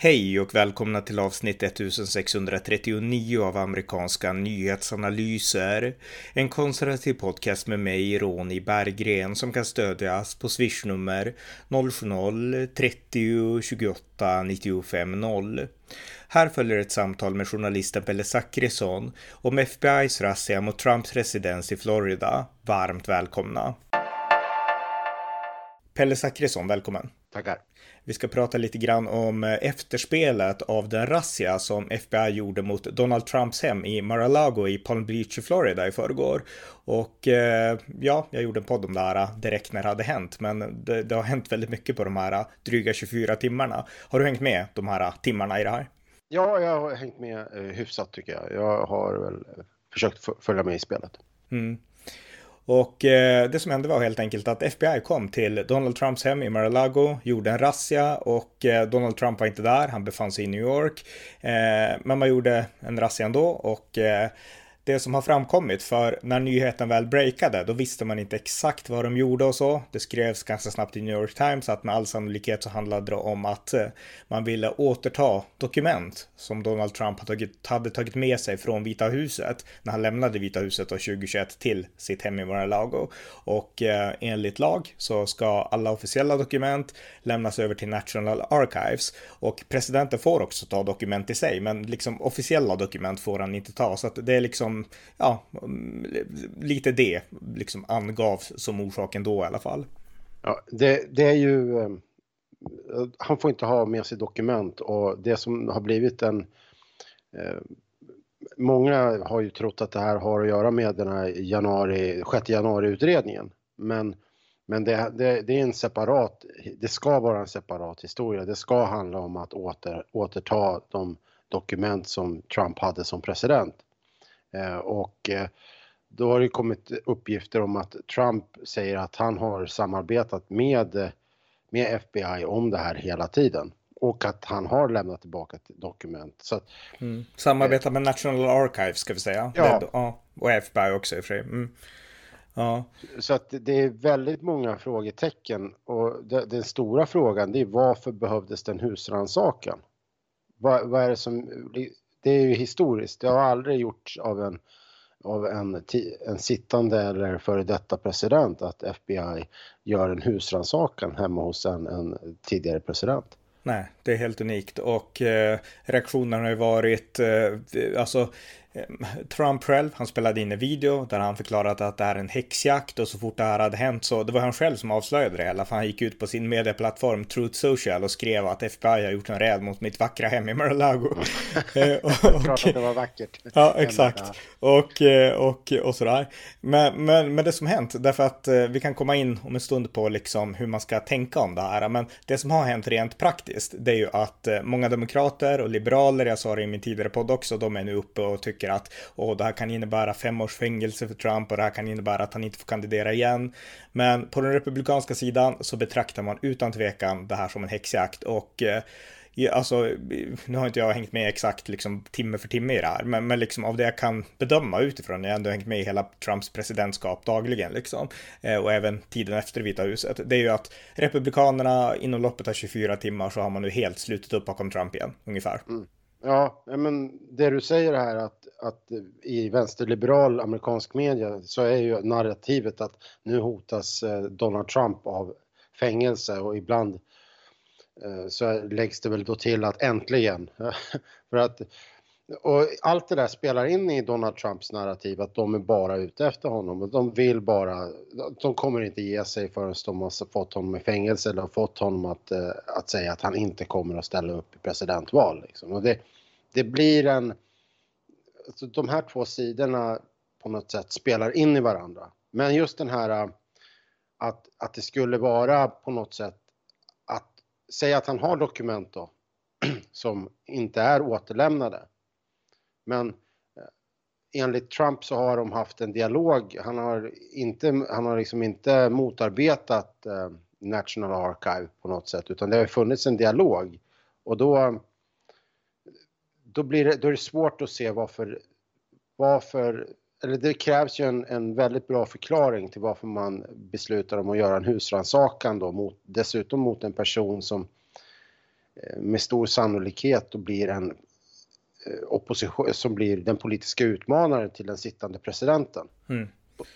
Hej och välkomna till avsnitt 1639 av amerikanska nyhetsanalyser. En konservativ podcast med mig, Ronny Berggren, som kan stödjas på swishnummer 070-30 28 95 0. Här följer ett samtal med journalisten Pelle Zackrisson om FBI's razzia mot Trumps residens i Florida. Varmt välkomna! Pelle Zackrisson, välkommen! Tackar! Vi ska prata lite grann om eh, efterspelet av den razzia som FBI gjorde mot Donald Trumps hem i Mar-a-Lago i Palm Beach i Florida i förrgår. Och eh, ja, jag gjorde en podd om det här eh, direkt när det hade hänt, men det, det har hänt väldigt mycket på de här dryga 24 timmarna. Har du hängt med de här timmarna i det här? Ja, jag har hängt med hyfsat tycker jag. Jag har väl försökt följa med i spelet. Mm. Och eh, det som hände var helt enkelt att FBI kom till Donald Trumps hem i Mar-a-Lago, gjorde en razzia och eh, Donald Trump var inte där, han befann sig i New York. Eh, men man gjorde en razzia ändå och eh, det som har framkommit för när nyheten väl breakade då visste man inte exakt vad de gjorde och så. Det skrevs ganska snabbt i New York Times att med all sannolikhet så handlade det om att eh, man ville återta dokument som Donald Trump hade tagit, med sig från Vita huset när han lämnade Vita huset 2021 till sitt hem i Mar-a-Lago. Och eh, enligt lag så ska alla officiella dokument lämnas över till National Archives och presidenten får också ta dokument i sig men liksom officiella dokument får han inte ta så att det är liksom ja, mm, lite det liksom angavs som orsaken då i alla fall. Ja, det, det är ju, eh, han får inte ha med sig dokument och det som har blivit en eh, Många har ju trott att det här har att göra med den här januari, 6 januari-utredningen. Men, men det, det, det, är en separat, det ska vara en separat historia. Det ska handla om att åter, återta de dokument som Trump hade som president. Eh, och eh, då har det kommit uppgifter om att Trump säger att han har samarbetat med, med FBI om det här hela tiden och att han har lämnat tillbaka dokument. Så att, mm. Samarbetar med National Archives ska vi säga. Ja. Det, ja. Och FBI också i och för sig. Mm. Ja. Så att det är väldigt många frågetecken och den stora frågan det är varför behövdes den husrannsakan? Vad, vad är det som det är ju historiskt. Det har aldrig gjorts av en, av en, en sittande eller före detta president att FBI gör en husrannsakan hemma hos en, en tidigare president. Nej, det är helt unikt och eh, reaktionerna har ju varit, eh, alltså Trump själv, han spelade in en video där han förklarade att det är en häxjakt och så fort det här hade hänt så det var han själv som avslöjade det hela för han gick ut på sin medieplattform Truth Social och skrev att FBI har gjort en räd mot mitt vackra hem i Mar-a-Lago. Och, Klart att det var vackert. Ja, exakt. Och, eh, och, och sådär. Men, men, men det som hänt, därför att eh, vi kan komma in om en stund på liksom hur man ska tänka om det här. Men det som har hänt rent praktiskt, det är ju att eh, många demokrater och liberaler, jag sa det i min tidigare podd också, de är nu uppe och tycker tycker att oh, det här kan innebära fem års fängelse för Trump och det här kan innebära att han inte får kandidera igen. Men på den republikanska sidan så betraktar man utan tvekan det här som en häxjakt och eh, Alltså, nu har inte jag hängt med exakt liksom timme för timme i det här, men, men liksom av det jag kan bedöma utifrån, jag har ändå hängt med i hela Trumps presidentskap dagligen liksom, eh, och även tiden efter Vita huset, det är ju att Republikanerna inom loppet av 24 timmar så har man nu helt slutit upp bakom Trump igen, ungefär. Mm. Ja, men det du säger här att, att i vänsterliberal amerikansk media så är ju narrativet att nu hotas eh, Donald Trump av fängelse och ibland eh, så läggs det väl då till att äntligen. För att och allt det där spelar in i Donald Trumps narrativ att de är bara ute efter honom. och De vill bara, de kommer inte ge sig förrän de har fått honom i fängelse eller fått honom att, eh, att säga att han inte kommer att ställa upp i presidentval. Liksom. Och det, det blir en, alltså de här två sidorna på något sätt spelar in i varandra. Men just den här äh, att, att det skulle vara på något sätt att säga att han har dokument då som inte är återlämnade men äh, enligt Trump så har de haft en dialog. Han har inte, han har liksom inte motarbetat äh, National Archive på något sätt utan det har funnits en dialog. Och då, då, blir det, då är det svårt att se varför, varför eller det krävs ju en, en väldigt bra förklaring till varför man beslutar om att göra en husrannsakan då mot, dessutom mot en person som eh, med stor sannolikhet då blir en eh, opposition som blir den politiska utmanaren till den sittande presidenten. Mm.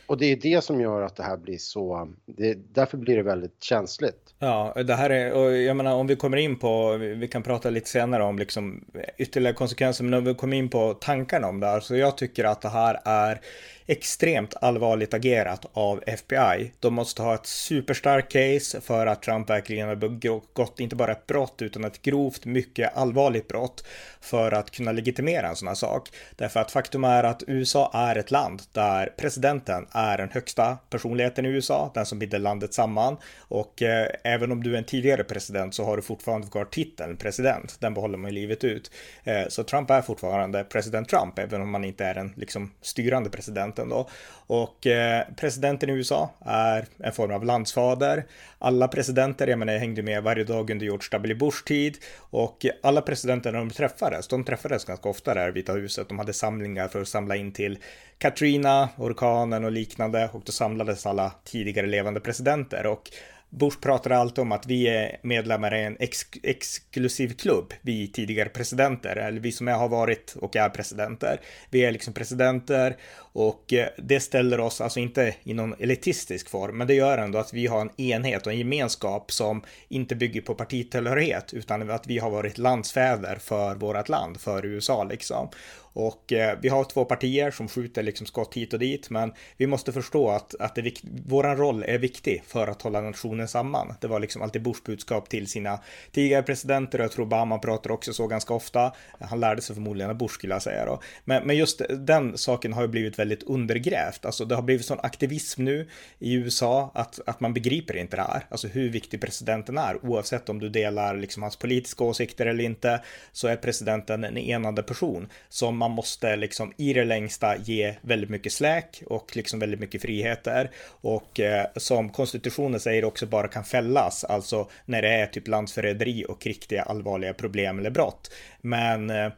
Och det är det som gör att det här blir så, det, därför blir det väldigt känsligt. Ja, det här är, och jag menar om vi kommer in på, vi kan prata lite senare om liksom ytterligare konsekvenser, men om vi kommer in på tankarna om det här, så jag tycker att det här är extremt allvarligt agerat av FBI. De måste ha ett superstarkt case för att Trump verkligen har begått inte bara ett brott utan ett grovt, mycket allvarligt brott för att kunna legitimera en sån här sak. Därför att faktum är att USA är ett land där presidenten är den högsta personligheten i USA, den som binder landet samman. Och eh, även om du är en tidigare president så har du fortfarande kvar titeln president. Den behåller man ju livet ut. Eh, så Trump är fortfarande president Trump, även om man inte är en liksom styrande president presidenten då. Och eh, presidenten i USA är en form av landsfader. Alla presidenter, jag menar jag hängde med varje dag under George W. Bush tid och alla presidenter när de träffades, de träffades ganska ofta där i Vita huset. De hade samlingar för att samla in till Katrina, orkanen och liknande och då samlades alla tidigare levande presidenter och Bush pratade alltid om att vi är medlemmar i en ex exklusiv klubb, vi tidigare presidenter, eller vi som har varit och är presidenter. Vi är liksom presidenter och eh, det ställer oss, alltså inte i någon elitistisk form, men det gör ändå att vi har en enhet och en gemenskap som inte bygger på partitillhörighet, utan att vi har varit landsfäder för vårt land, för USA liksom. Och eh, vi har två partier som skjuter liksom skott hit och dit, men vi måste förstå att, att det våran roll är viktig för att hålla nationen samman. Det var liksom alltid Bush budskap till sina tidigare presidenter och jag tror Obama pratar också så ganska ofta. Han lärde sig förmodligen av Bush skulle jag säga då. Men, men just den saken har ju blivit väldigt undergrävt. Alltså det har blivit sån aktivism nu i USA att, att man begriper inte det här. Alltså hur viktig presidenten är. Oavsett om du delar liksom hans politiska åsikter eller inte så är presidenten en enande person som man måste liksom i det längsta ge väldigt mycket släk och liksom väldigt mycket friheter och eh, som konstitutionen säger också bara kan fällas, alltså när det är typ landsförräderi och riktiga allvarliga problem eller brott. Men eh,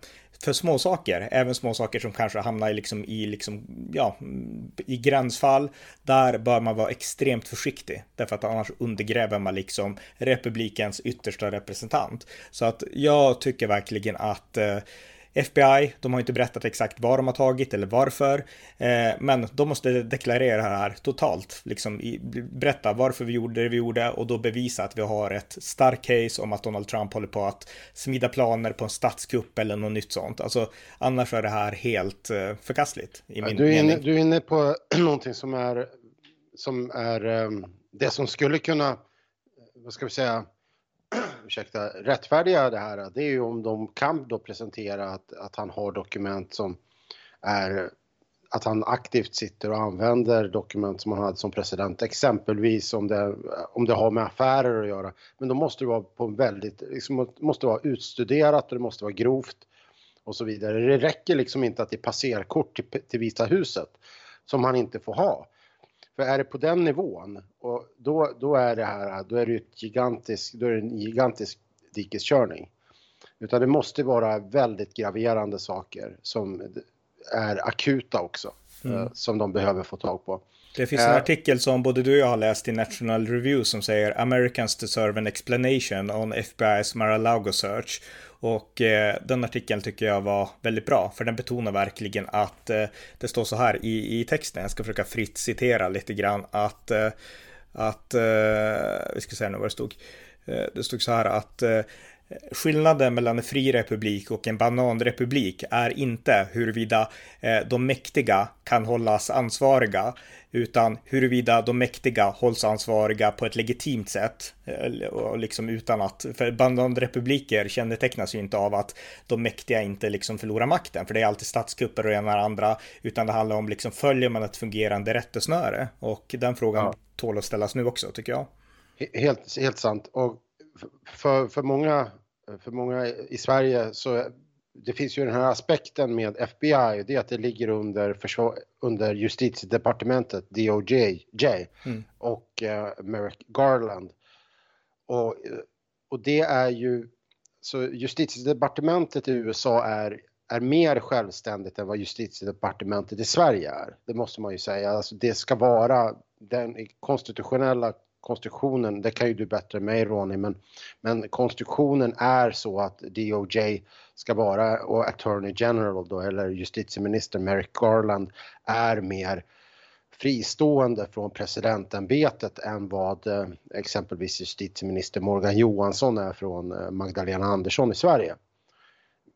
för små saker, även små saker som kanske hamnar liksom, i, liksom, ja, mm, i gränsfall, där bör man vara extremt försiktig. Därför att annars undergräver man liksom republikens yttersta representant. Så att jag tycker verkligen att eh, FBI, de har inte berättat exakt vad de har tagit eller varför, eh, men de måste deklarera det här totalt, liksom berätta varför vi gjorde det vi gjorde och då bevisa att vi har ett starkt case om att Donald Trump håller på att smida planer på en statskupp eller något nytt sånt. Alltså annars är det här helt eh, förkastligt. I min du, är inne, du är inne på någonting som är, som är um, det som skulle kunna, vad ska vi säga, ursäkta, rättfärdiga det här, det är ju om de kan då presentera att, att han har dokument som är att han aktivt sitter och använder dokument som han hade som president, exempelvis om det, om det har med affärer att göra. Men då måste det vara på väldigt, liksom, måste vara utstuderat och det måste vara grovt och så vidare. Det räcker liksom inte att det är passerkort till, till Vita huset som han inte får ha. För är det på den nivån, och då, då är det här, då är det ett gigantisk, då är det en gigantisk dikeskörning. Utan det måste vara väldigt graverande saker som är akuta också, mm. Eh, som de behöver få tag på. Det finns en uh, artikel som både du och jag har läst i National Review som säger Americans deserve an explanation on FBI's Mar-a-Lago search. Och eh, den artikeln tycker jag var väldigt bra, för den betonar verkligen att eh, det står så här i, i texten, jag ska försöka fritt citera lite grann, att, eh, att eh, vi ska se nu vad det stod, det stod så här att Skillnaden mellan en fri republik och en bananrepublik är inte huruvida de mäktiga kan hållas ansvariga utan huruvida de mäktiga hålls ansvariga på ett legitimt sätt eh, och liksom utan att, för bananrepubliker kännetecknas ju inte av att de mäktiga inte liksom förlorar makten, för det är alltid statskupper och det ena och andra, utan det handlar om liksom följer man ett fungerande rättesnöre och den frågan ja. tål att ställas nu också tycker jag. Helt, helt sant och för, för många för många i Sverige så det finns ju den här aspekten med FBI, det är att det ligger under, försvar, under justitiedepartementet, DOJ, J, mm. och uh, Merrick Garland. Och, och det är ju, så justitiedepartementet i USA är, är mer självständigt än vad justitiedepartementet i Sverige är. Det måste man ju säga. Alltså det ska vara den konstitutionella konstruktionen, det kan ju du bättre än mig Ronny, men, men konstruktionen är så att DOJ ska vara, och Attorney General då, eller justitieminister Merrick Garland, är mer fristående från presidentämbetet än vad eh, exempelvis justitieminister Morgan Johansson är från eh, Magdalena Andersson i Sverige.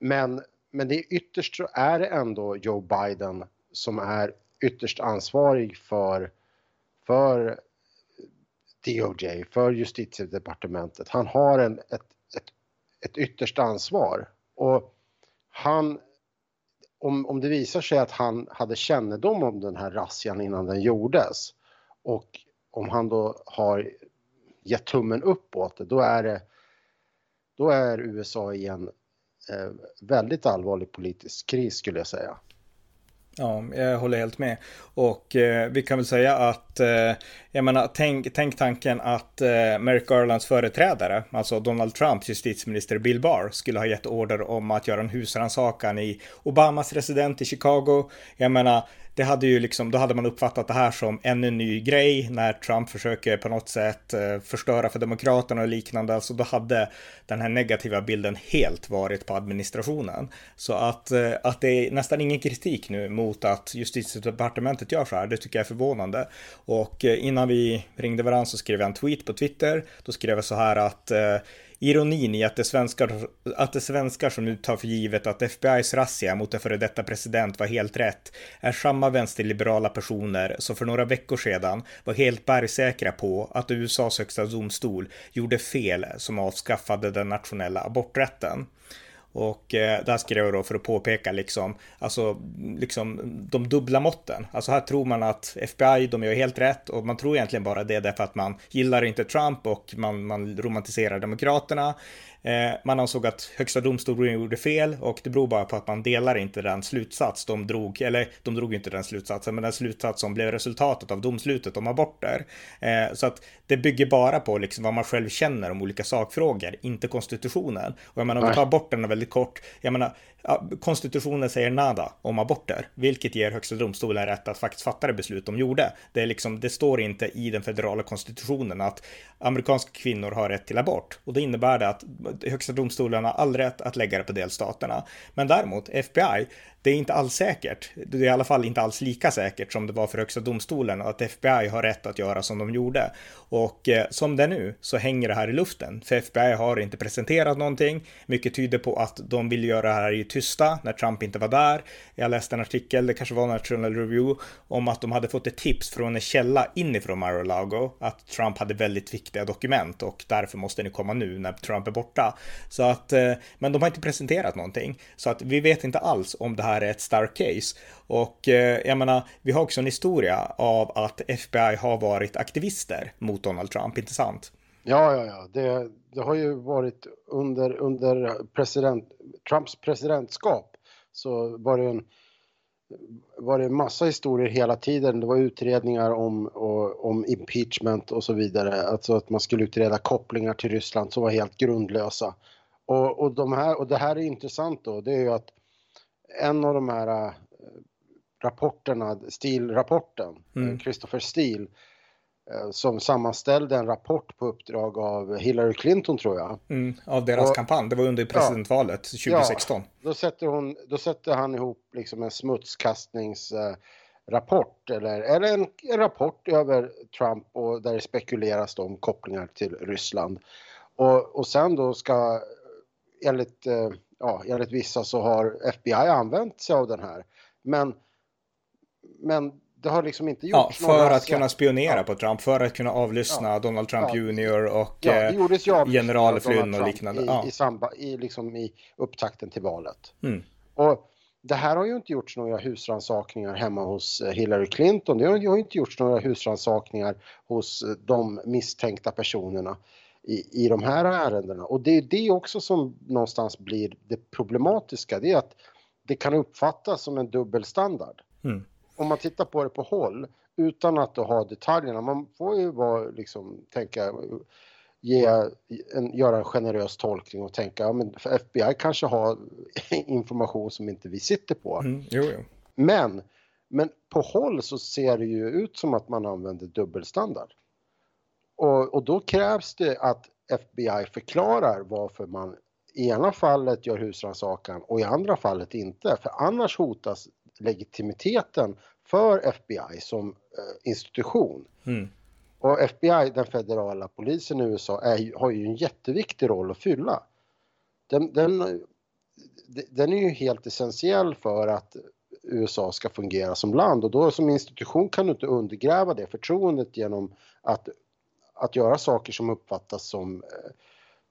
Men, men det ytterst så är det ändå Joe Biden som är ytterst ansvarig för, för DOJ, för justitiedepartementet. Han har en, ett, ett, ett yttersta ansvar och han om, om det visar sig att han hade kännedom om den här razzian innan den gjordes och om han då har gett tummen upp åt det, då är det då är USA i en eh, väldigt allvarlig politisk kris skulle jag säga. Ja, jag håller helt med. Och eh, vi kan väl säga att, eh, jag menar, tänk, tänk tanken att eh, Merrick Garlands företrädare, alltså Donald Trumps justitieminister Bill Barr, skulle ha gett order om att göra en husrannsakan i Obamas resident i Chicago. Jag menar, det hade ju liksom, då hade man uppfattat det här som ännu en ny grej när Trump försöker på något sätt eh, förstöra för demokraterna och liknande. Alltså då hade den här negativa bilden helt varit på administrationen. Så att, eh, att det är nästan ingen kritik nu mot att justitiedepartementet gör så här, det tycker jag är förvånande. Och eh, innan vi ringde varandra så skrev jag en tweet på Twitter. Då skrev jag så här att eh, Ironin i att det, svenskar, att det svenskar som nu tar för givet att FBI's razzia mot en före detta president var helt rätt är samma vänsterliberala personer som för några veckor sedan var helt bergsäkra på att USAs högsta domstol gjorde fel som avskaffade den nationella aborträtten. Och eh, där skrev jag då för att påpeka liksom, alltså, liksom de dubbla måtten. Alltså här tror man att FBI, de gör helt rätt och man tror egentligen bara det därför att man gillar inte Trump och man, man romantiserar demokraterna. Eh, man ansåg att högsta domstolen gjorde fel och det beror bara på att man delar inte den slutsats de drog, eller de drog inte den slutsatsen, men den slutsats som blev resultatet av domslutet om aborter. Eh, så att det bygger bara på liksom vad man själv känner om olika sakfrågor, inte konstitutionen. Och jag menar, om vi tar aborterna väldigt kort, jag menar, konstitutionen säger nada om aborter, vilket ger högsta domstolen rätt att faktiskt fatta det beslut de gjorde. Det, är liksom, det står inte i den federala konstitutionen att amerikanska kvinnor har rätt till abort och det innebär det att högsta domstolen har all rätt att lägga det på delstaterna. Men däremot FBI, det är inte alls säkert. Det är i alla fall inte alls lika säkert som det var för högsta domstolen att FBI har rätt att göra som de gjorde. Och eh, som det är nu så hänger det här i luften. För FBI har inte presenterat någonting. Mycket tyder på att de vill göra det här i tysta när Trump inte var där. Jag läste en artikel, det kanske var National Review, om att de hade fått ett tips från en källa inifrån Mar-a-Lago att Trump hade väldigt viktiga dokument och därför måste ni komma nu när Trump är borta. Så att, eh, men de har inte presenterat någonting. Så att vi vet inte alls om det här här är ett starkt case. Och eh, jag menar, vi har också en historia av att FBI har varit aktivister mot Donald Trump, inte sant? Ja, ja, ja. Det, det har ju varit under, under president, Trumps presidentskap så var det en var det massa historier hela tiden. Det var utredningar om, och, om impeachment och så vidare. Alltså att man skulle utreda kopplingar till Ryssland som var helt grundlösa. Och, och, de här, och det här är intressant då, det är ju att en av de här äh, rapporterna, Steele-rapporten, mm. Christopher Steele, äh, som sammanställde en rapport på uppdrag av Hillary Clinton tror jag. Mm, av deras och, kampanj, det var under presidentvalet ja, 2016. Ja, då, sätter hon, då sätter han ihop liksom en smutskastningsrapport eller, eller en, en, rapport över Trump och där det spekuleras om kopplingar till Ryssland. Och, och sen då ska enligt äh, ja, enligt vissa så har FBI använt sig av den här. Men, men det har liksom inte gjorts ja, För att kunna spionera ja. på Trump, för att kunna avlyssna ja. Donald Trump. Jr och ja, eh, general Flynn och liknande. I, i, samba, i, liksom i upptakten till valet. Mm. Och det här har ju inte gjorts några husransakningar hemma hos eh, Hillary Clinton. Det har ju inte gjorts några husransakningar hos eh, de misstänkta personerna i, i de här ärendena. Och det är det också som någonstans blir det problematiska. Det är att det kan uppfattas som en dubbelstandard. Mm. Om man tittar på det på håll utan att ha detaljerna. Man får ju vara, liksom, tänka, ge en, göra en generös tolkning och tänka ja, men FBI kanske har information som inte vi sitter på. Mm, jo, jo. Men, men på håll så ser det ju ut som att man använder dubbelstandard. Och, och då krävs det att FBI förklarar varför man i ena fallet gör husrannsakan och i andra fallet inte. För annars hotas legitimiteten för FBI som eh, institution. Mm. Och FBI, den federala polisen i USA, är, har ju en jätteviktig roll att fylla. Den, den, den är ju helt essentiell för att USA ska fungera som land och då som institution kan du inte undergräva det förtroendet genom att, att göra saker som uppfattas som, eh,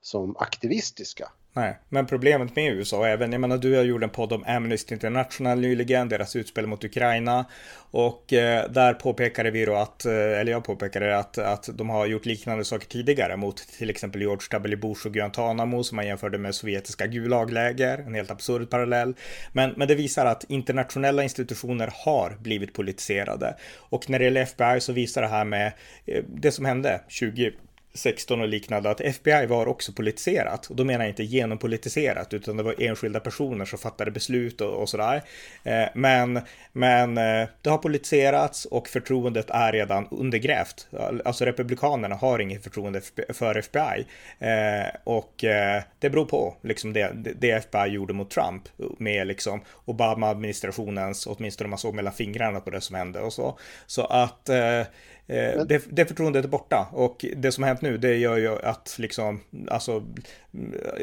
som aktivistiska. Nej, men problemet med USA, även, jag menar du har gjort en podd om Amnesty International nyligen, deras utspel mot Ukraina. Och eh, där påpekade vi då att, eh, eller jag påpekade att, att de har gjort liknande saker tidigare mot till exempel George W. Bush och Guantanamo som man jämförde med sovjetiska Gulagläger, en helt absurd parallell. Men, men det visar att internationella institutioner har blivit politiserade. Och när det gäller FBI så visar det här med eh, det som hände 20 16 och liknande att FBI var också politiserat. Och då menar jag inte genompolitiserat utan det var enskilda personer som fattade beslut och, och sådär. Eh, men, men eh, det har politiserats och förtroendet är redan undergrävt. Alltså republikanerna har inget förtroende för FBI. Eh, och eh, det beror på liksom det, det FBI gjorde mot Trump med liksom Obama-administrationens, åtminstone man såg mellan fingrarna på det som hände och så. Så att eh, eh, Eh, det, det förtroendet är borta och det som har hänt nu det gör ju att liksom, alltså,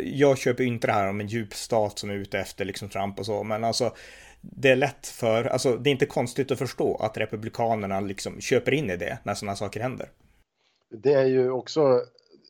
jag köper inte det här om en djup stat som är ute efter liksom Trump och så, men alltså det är lätt för, alltså det är inte konstigt att förstå att republikanerna liksom köper in i det när sådana saker händer. Det är ju också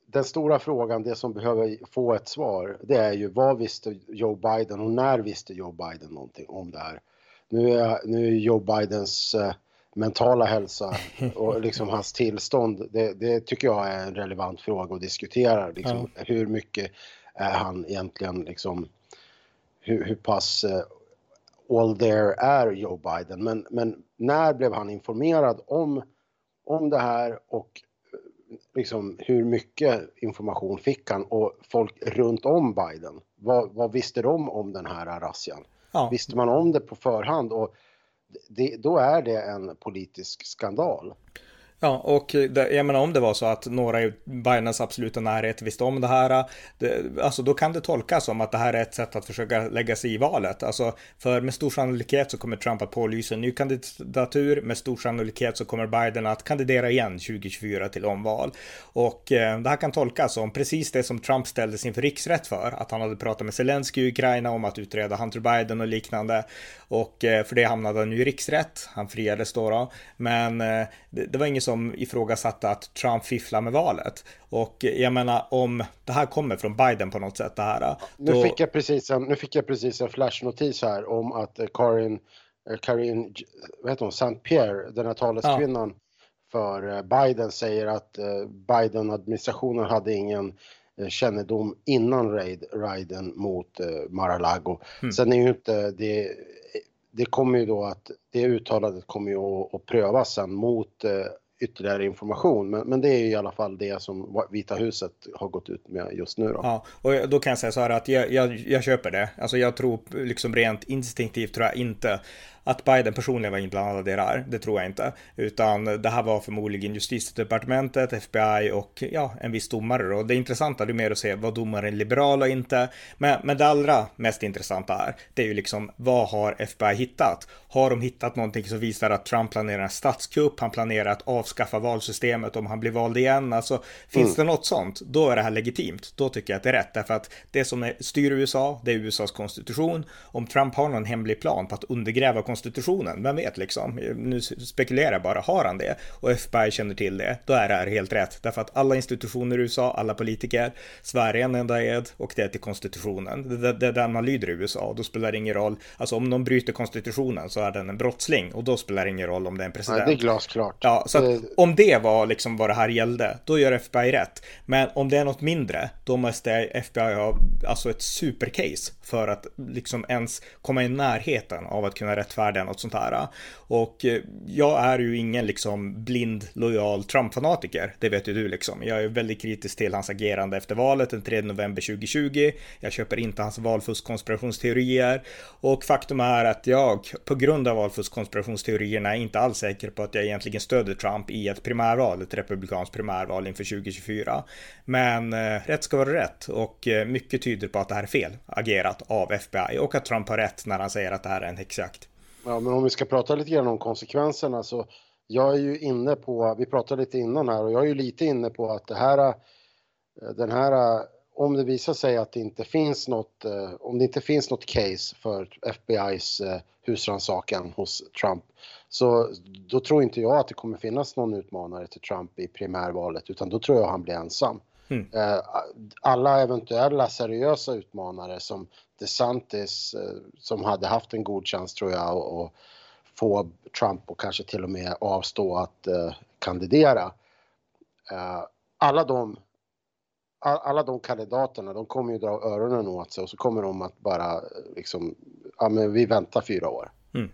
den stora frågan, det som behöver få ett svar, det är ju vad visste Joe Biden och när visste Joe Biden någonting om det här? Nu är, nu är Joe Bidens eh, mentala hälsa och liksom hans tillstånd, det, det, tycker jag är en relevant fråga att diskutera. Liksom, ja. Hur mycket är han egentligen liksom, hur, hur pass uh, all there är Joe Biden? Men, men när blev han informerad om, om det här och liksom hur mycket information fick han och folk runt om Biden? Vad, vad visste de om den här razzian? Ja. Visste man om det på förhand? Och det, då är det en politisk skandal. Ja, och det, jag menar om det var så att några i Bidens absoluta närhet visste om det här, det, alltså då kan det tolkas som att det här är ett sätt att försöka lägga sig i valet. Alltså, för med stor sannolikhet så kommer Trump att pålysa en ny kandidatur, med stor sannolikhet så kommer Biden att kandidera igen 2024 till omval. Och eh, det här kan tolkas som precis det som Trump ställdes inför riksrätt för, att han hade pratat med Zelensky i Ukraina om att utreda Hunter Biden och liknande. Och eh, för det hamnade han nu i riksrätt, han friades då, då. men eh, det, det var inget som ifrågasatte att Trump fifflar med valet. Och jag menar om det här kommer från Biden på något sätt det här. Då... Nu, fick jag precis en, nu fick jag precis en flashnotis här om att eh, Karin, eh, Karin vad heter hon, St. Pierre, den här taleskvinnan ja. för eh, Biden säger att Biden-administrationen hade ingen kännedom innan raid, raiden mot Mar-a-Lago. Mm. Sen är ju inte det det kommer ju då att det uttalandet kommer ju att, att prövas sen mot ytterligare information. Men, men det är i alla fall det som Vita huset har gått ut med just nu. Då. Ja, och då kan jag säga så här att jag, jag, jag köper det. Alltså jag tror liksom rent instinktivt tror jag inte att Biden personligen var inblandad i det där, det tror jag inte. Utan det här var förmodligen justitiedepartementet, FBI och ja, en viss domare. Och det intressanta är mer att se, var domaren liberal och inte? Men, men det allra mest intressanta är, det är ju liksom, vad har FBI hittat? Har de hittat någonting som visar att Trump planerar en statskupp, han planerar att avskaffa valsystemet om han blir vald igen? Alltså, finns mm. det något sånt, då är det här legitimt. Då tycker jag att det är rätt, därför att det som styr USA, det är USAs konstitution. Om Trump har någon hemlig plan på att undergräva konstitutionen, vem vet liksom? Nu spekulerar jag bara, har han det? Och FBI känner till det, då är det här helt rätt. Därför att alla institutioner i USA, alla politiker, svär en enda ed och det är till konstitutionen. Det, det, det är den man lyder i USA, då spelar det ingen roll. Alltså om de bryter konstitutionen så är den en brottsling och då spelar det ingen roll om det är en president. Nej, det är glasklart. Ja, så att, om det var liksom vad det här gällde, då gör FBI rätt. Men om det är något mindre, då måste FBI ha alltså ett supercase för att liksom ens komma i närheten av att kunna rättfärdiga välfärden och sånt här. Och eh, jag är ju ingen liksom blind lojal Trump-fanatiker, det vet ju du liksom. Jag är väldigt kritisk till hans agerande efter valet den 3 november 2020. Jag köper inte hans valfusk-konspirationsteorier och faktum är att jag på grund av valfusk-konspirationsteorierna är inte alls säker på att jag egentligen stöder Trump i ett primärval, ett republikanskt primärval inför 2024. Men eh, rätt ska vara rätt och eh, mycket tyder på att det här är fel agerat av FBI och att Trump har rätt när han säger att det här är en häxjakt. Ja, men om vi ska prata lite grann om konsekvenserna så jag är ju inne på, vi pratade lite innan här och jag är ju lite inne på att det här, den här, om det visar sig att det inte finns något, eh, om det inte finns något case för FBI's eh, husrannsakan hos Trump så då tror inte jag att det kommer finnas någon utmanare till Trump i primärvalet utan då tror jag han blir ensam. Mm. Alla eventuella seriösa utmanare som DeSantis som hade haft en god chans tror jag och få Trump och kanske till och med avstå att uh, kandidera. Alla de alla de kandidaterna, de kommer ju dra öronen åt sig och så kommer de att bara liksom, ja men vi väntar fyra år. Mm.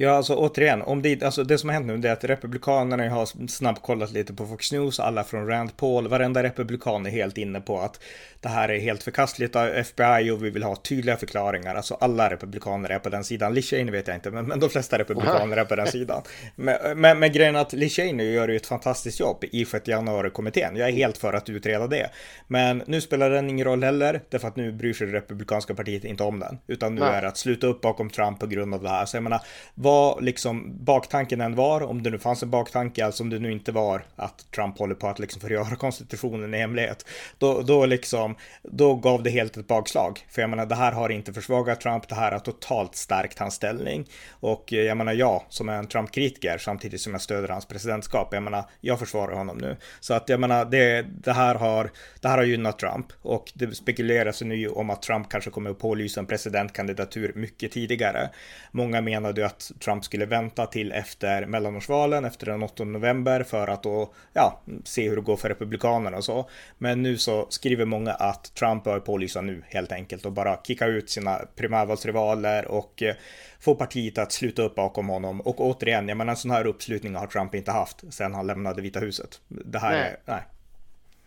Ja, alltså återigen, om det, alltså det som har hänt nu är att Republikanerna har snabbkollat lite på Fox News, alla från Rand Paul, varenda republikan är helt inne på att det här är helt förkastligt av FBI och vi vill ha tydliga förklaringar. Alltså alla republikaner är på den sidan. Liz Cheney vet jag inte, men, men de flesta republikaner är på den sidan. Men, men, men grejen att Liz Cheney gör ju ett fantastiskt jobb i 6 januari-kommittén. Jag är helt för att utreda det. Men nu spelar den ingen roll heller, därför att nu bryr sig det republikanska partiet inte om den. Utan nu Nej. är det att sluta upp bakom Trump på grund av det här. Så jag menar, vad liksom baktanken än var, om det nu fanns en baktanke, alltså om det nu inte var att Trump håller på att liksom förgöra konstitutionen i hemlighet, då, då liksom, då gav det helt ett bakslag. För jag menar, det här har inte försvagat Trump, det här har totalt stärkt hans ställning. Och eh, jag menar, jag som är en Trump-kritiker, samtidigt som jag stöder hans presidentskap, jag menar, jag försvarar honom nu. Så att jag menar, det, det, här, har, det här har gynnat Trump och det spekuleras nu om att Trump kanske kommer att pålysa en presidentkandidatur mycket tidigare. Många menade ju att Trump skulle vänta till efter mellanårsvalen, efter den 8 november, för att då, ja, se hur det går för Republikanerna och så. Men nu så skriver många att Trump bör pålysa nu helt enkelt och bara kicka ut sina primärvalsrivaler och eh, få partiet att sluta upp bakom honom. Och återigen, jag menar en sån här uppslutning har Trump inte haft sedan han lämnade Vita huset. Det här nej. är, nej.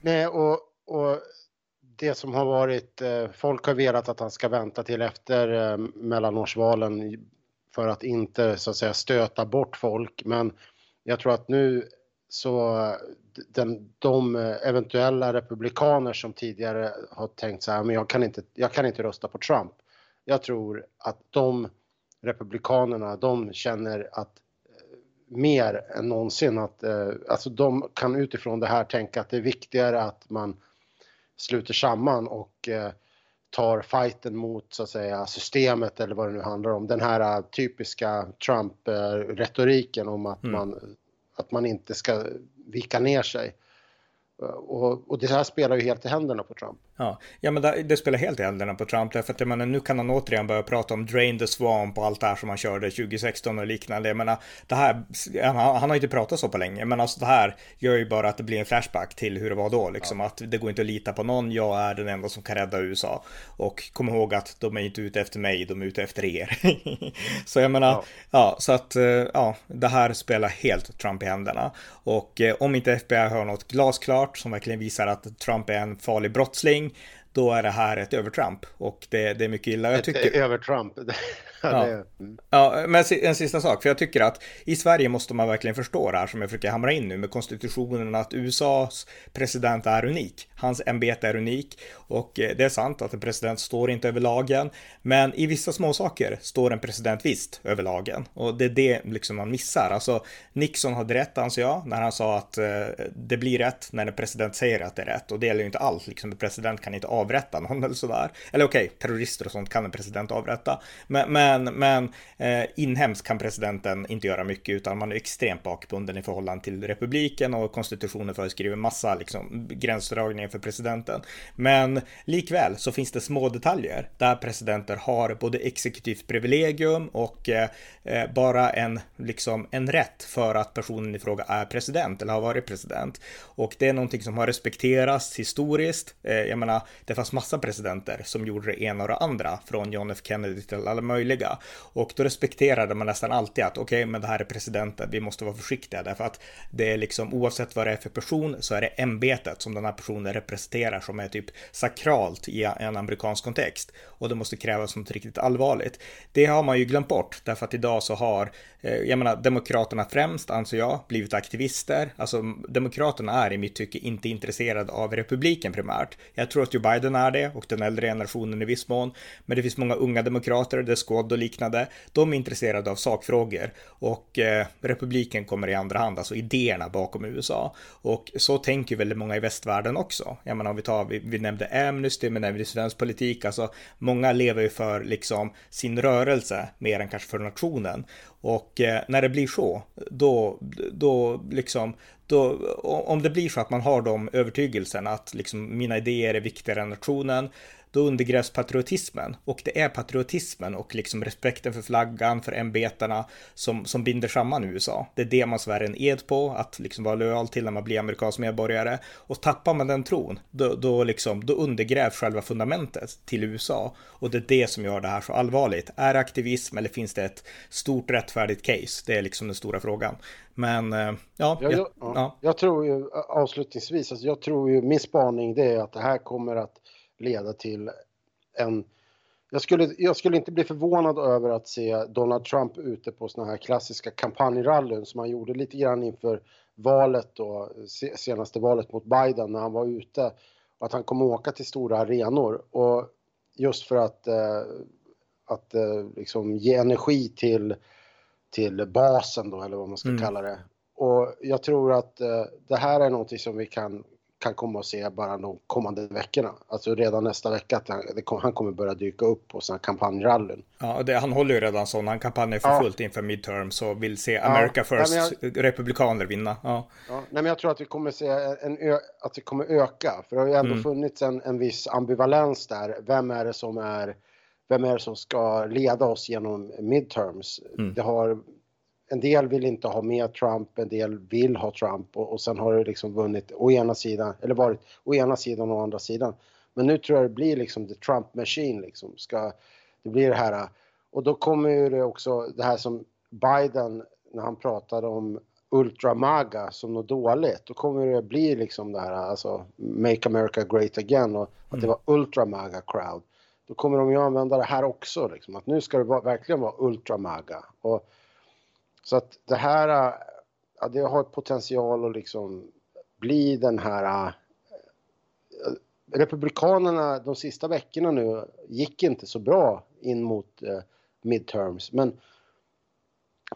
Nej, och, och det som har varit, eh, folk har velat att han ska vänta till efter eh, mellanårsvalen för att inte så att säga stöta bort folk. Men jag tror att nu så den, de eventuella republikaner som tidigare har tänkt så här, men jag kan, inte, jag kan inte rösta på Trump. Jag tror att de republikanerna, de känner att eh, mer än någonsin att, eh, alltså de kan utifrån det här tänka att det är viktigare att man sluter samman och eh, tar fighten mot så att säga systemet eller vad det nu handlar om. Den här uh, typiska Trump-retoriken om att, mm. man, att man inte ska vika ner sig. Och, och, det här spelar ju helt i händerna på Trump. Ja, ja men det, det, spelar helt i händerna på Trump därför att jag menar, nu kan han återigen börja prata om drain the swamp och allt det här som han körde 2016 och liknande. Jag menar, det här, han, han har inte pratat så på länge, men alltså det här gör ju bara att det blir en flashback till hur det var då, liksom ja. att det går inte att lita på någon. Jag är den enda som kan rädda USA och kom ihåg att de är inte ute efter mig, de är ute efter er. så jag menar, ja. ja, så att eh, ja, det här spelar helt Trump i händerna och eh, om inte FBI har något glasklart som verkligen visar att Trump är en farlig brottsling då är det här ett övertramp och det, det är mycket illa. Jag tycker... Ett övertramp. Ja. Mm. ja, men en sista sak, för jag tycker att i Sverige måste man verkligen förstå det här som jag försöker hamra in nu med konstitutionen, att USAs president är unik. Hans ämbete är unik och eh, det är sant att en president står inte över lagen, men i vissa små saker står en president visst över lagen och det är det liksom man missar. Alltså Nixon hade rätt anser jag när han sa att eh, det blir rätt när en president säger att det är rätt och det gäller ju inte allt. Liksom en president kan inte avrätta någon eller sådär. Eller okej, okay, terrorister och sånt kan en president avrätta, men, men men, men eh, inhemskt kan presidenten inte göra mycket utan man är extremt bakbunden i förhållande till republiken och konstitutionen föreskriver massa liksom, gränsdragningar för presidenten. Men likväl så finns det små detaljer där presidenter har både exekutivt privilegium och eh, eh, bara en, liksom, en rätt för att personen i fråga är president eller har varit president. Och det är någonting som har respekterats historiskt. Eh, jag menar, Det fanns massa presidenter som gjorde det ena och det andra, från John F Kennedy till alla möjliga. Och då respekterade man nästan alltid att okej, okay, men det här är presidenten, vi måste vara försiktiga därför att det är liksom oavsett vad det är för person så är det ämbetet som den här personen representerar som är typ sakralt i en amerikansk kontext och det måste krävas något riktigt allvarligt. Det har man ju glömt bort därför att idag så har, eh, jag menar, demokraterna främst anser jag blivit aktivister. Alltså demokraterna är i mitt tycke inte intresserade av republiken primärt. Jag tror att Joe Biden är det och den äldre generationen i viss mån. Men det finns många unga demokrater, det är och liknande. De är intresserade av sakfrågor och eh, republiken kommer i andra hand, alltså idéerna bakom USA. Och så tänker väldigt många i västvärlden också. Jag menar om vi tar, vi, vi nämnde Amnesty, men även i svensk politik, alltså många lever ju för liksom sin rörelse mer än kanske för nationen. Och eh, när det blir så, då, då liksom, då, om det blir så att man har de övertygelsen att liksom mina idéer är viktigare än nationen, då undergrävs patriotismen. Och det är patriotismen och liksom respekten för flaggan, för ämbetena som, som binder samman USA. Det är det man svär en ed på, att liksom vara lojal till när man blir amerikansk medborgare. Och tappar man den tron, då, då, liksom, då undergrävs själva fundamentet till USA. Och det är det som gör det här så allvarligt. Är det aktivism eller finns det ett stort rättfärdigt case? Det är liksom den stora frågan. Men eh, ja, jag, jag, ja. jag tror ju avslutningsvis, alltså jag tror ju min spaning det är att det här kommer att leda till en... Jag skulle, jag skulle inte bli förvånad över att se Donald Trump ute på såna här klassiska kampanjrallyn som han gjorde lite grann inför valet då, senaste valet mot Biden när han var ute. Och att han kommer åka till stora arenor och just för att, eh, att eh, liksom ge energi till, till basen då eller vad man ska mm. kalla det. Och jag tror att eh, det här är någonting som vi kan kan komma att se bara de kommande veckorna. Alltså redan nästa vecka att han, han kommer börja dyka upp på sina kampanjrallyn. Ja, det, han håller ju redan sådana kampanjer för ja. fullt inför midterms och vill se America ja, First, jag, republikaner vinna. Ja. ja. nej, men jag tror att vi kommer se en ö, att det kommer öka, för det har ju ändå mm. funnits en, en viss ambivalens där. Vem är det som är vem är det som ska leda oss genom midterms? Mm. Det har en del vill inte ha med Trump, en del vill ha Trump och, och sen har det liksom vunnit å ena sidan, eller varit å ena sidan och å andra sidan. Men nu tror jag det blir liksom the Trump machine liksom. Ska, det blir det här och då kommer ju det också det här som Biden när han pratade om ultramaga som något dåligt. Då kommer det bli liksom det här alltså Make America Great Again och att det mm. var ultramaga crowd. Då kommer de ju använda det här också liksom att nu ska det verkligen vara ultramaga. Och så att det här, ja, det har potential att liksom bli den här... Äh, republikanerna de sista veckorna nu gick inte så bra in mot eh, midterms, men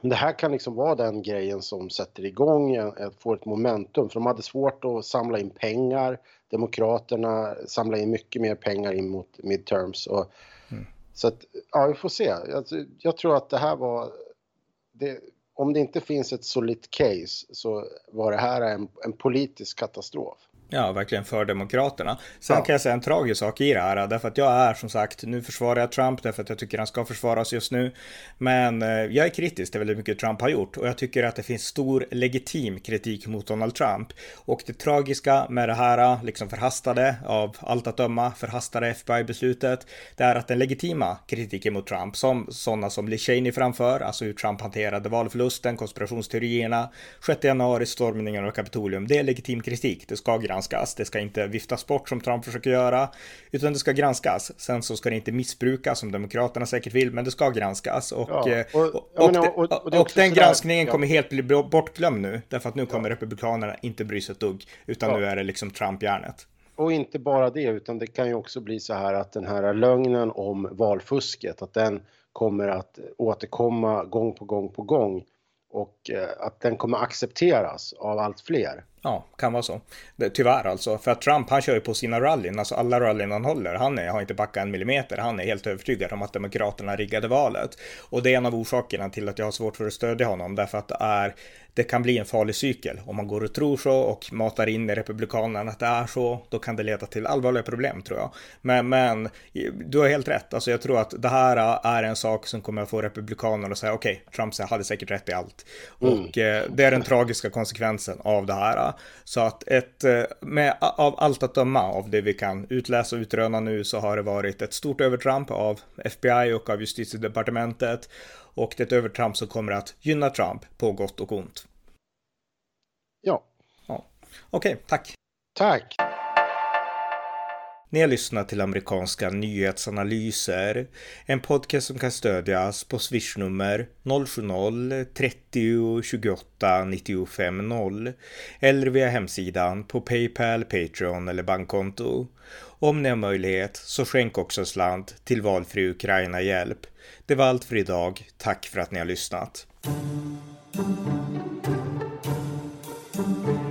det här kan liksom vara den grejen som sätter igång, får ett momentum, för de hade svårt att samla in pengar. Demokraterna samlar in mycket mer pengar in mot midterms. Och, mm. Så att, ja, vi får se. Jag, jag tror att det här var... Det, om det inte finns ett solitt case så var det här en, en politisk katastrof. Ja, verkligen för Demokraterna. Sen ja. kan jag säga en tragisk sak i det här, därför att jag är som sagt, nu försvarar jag Trump därför att jag tycker han ska försvaras just nu. Men eh, jag är kritisk till väldigt mycket Trump har gjort och jag tycker att det finns stor legitim kritik mot Donald Trump. Och det tragiska med det här, liksom förhastade, av allt att döma, förhastade FBI-beslutet, det är att den legitima kritiken mot Trump, som sådana som Lee Cheney framför, alltså hur Trump hanterade valförlusten, konspirationsteorierna, 6 januari, stormningen av Kapitolium, det är legitim kritik, det ska granskas granskas. Det ska inte viftas bort som Trump försöker göra, utan det ska granskas. Sen så ska det inte missbrukas som Demokraterna säkert vill, men det ska granskas. Och, ja, eh, och, och, och, menar, och den granskningen ja. kommer helt bli bortglömd nu, därför att nu kommer ja. Republikanerna inte bry sig ett dugg, utan nu är det liksom Trump-järnet. Och inte bara det, utan det kan ju också bli så här att den här lögnen om valfusket, att den kommer att återkomma gång på gång på gång och eh, att den kommer accepteras av allt fler. Ja, kan vara så. Det, tyvärr alltså. För att Trump, han kör ju på sina rallyn, alltså alla rallyn han håller. Han är, har inte backat en millimeter. Han är helt övertygad om att Demokraterna riggade valet. Och det är en av orsakerna till att jag har svårt för att stödja honom. Därför att det är det kan bli en farlig cykel. Om man går och tror så och matar in i Republikanerna att det är så, då kan det leda till allvarliga problem tror jag. Men, men du har helt rätt. Alltså jag tror att det här är en sak som kommer att få Republikanerna att säga okej, okay, Trump hade säkert rätt i allt. Mm. Och eh, det är den tragiska konsekvensen av det här. Så att ett, eh, med, av allt att döma av det vi kan utläsa och utröna nu så har det varit ett stort övertramp av FBI och av justitiedepartementet. Och det är ett övertramp som kommer att gynna Trump på gott och ont. Ja. ja. Okej, okay, tack. Tack. Ni har lyssnat till amerikanska nyhetsanalyser. En podcast som kan stödjas på swishnummer 070-30 28 95 0 eller via hemsidan på Paypal, Patreon eller bankkonto. Om ni har möjlighet så skänk också en slant till valfri Ukraina-hjälp. Det var allt för idag. Tack för att ni har lyssnat. thank you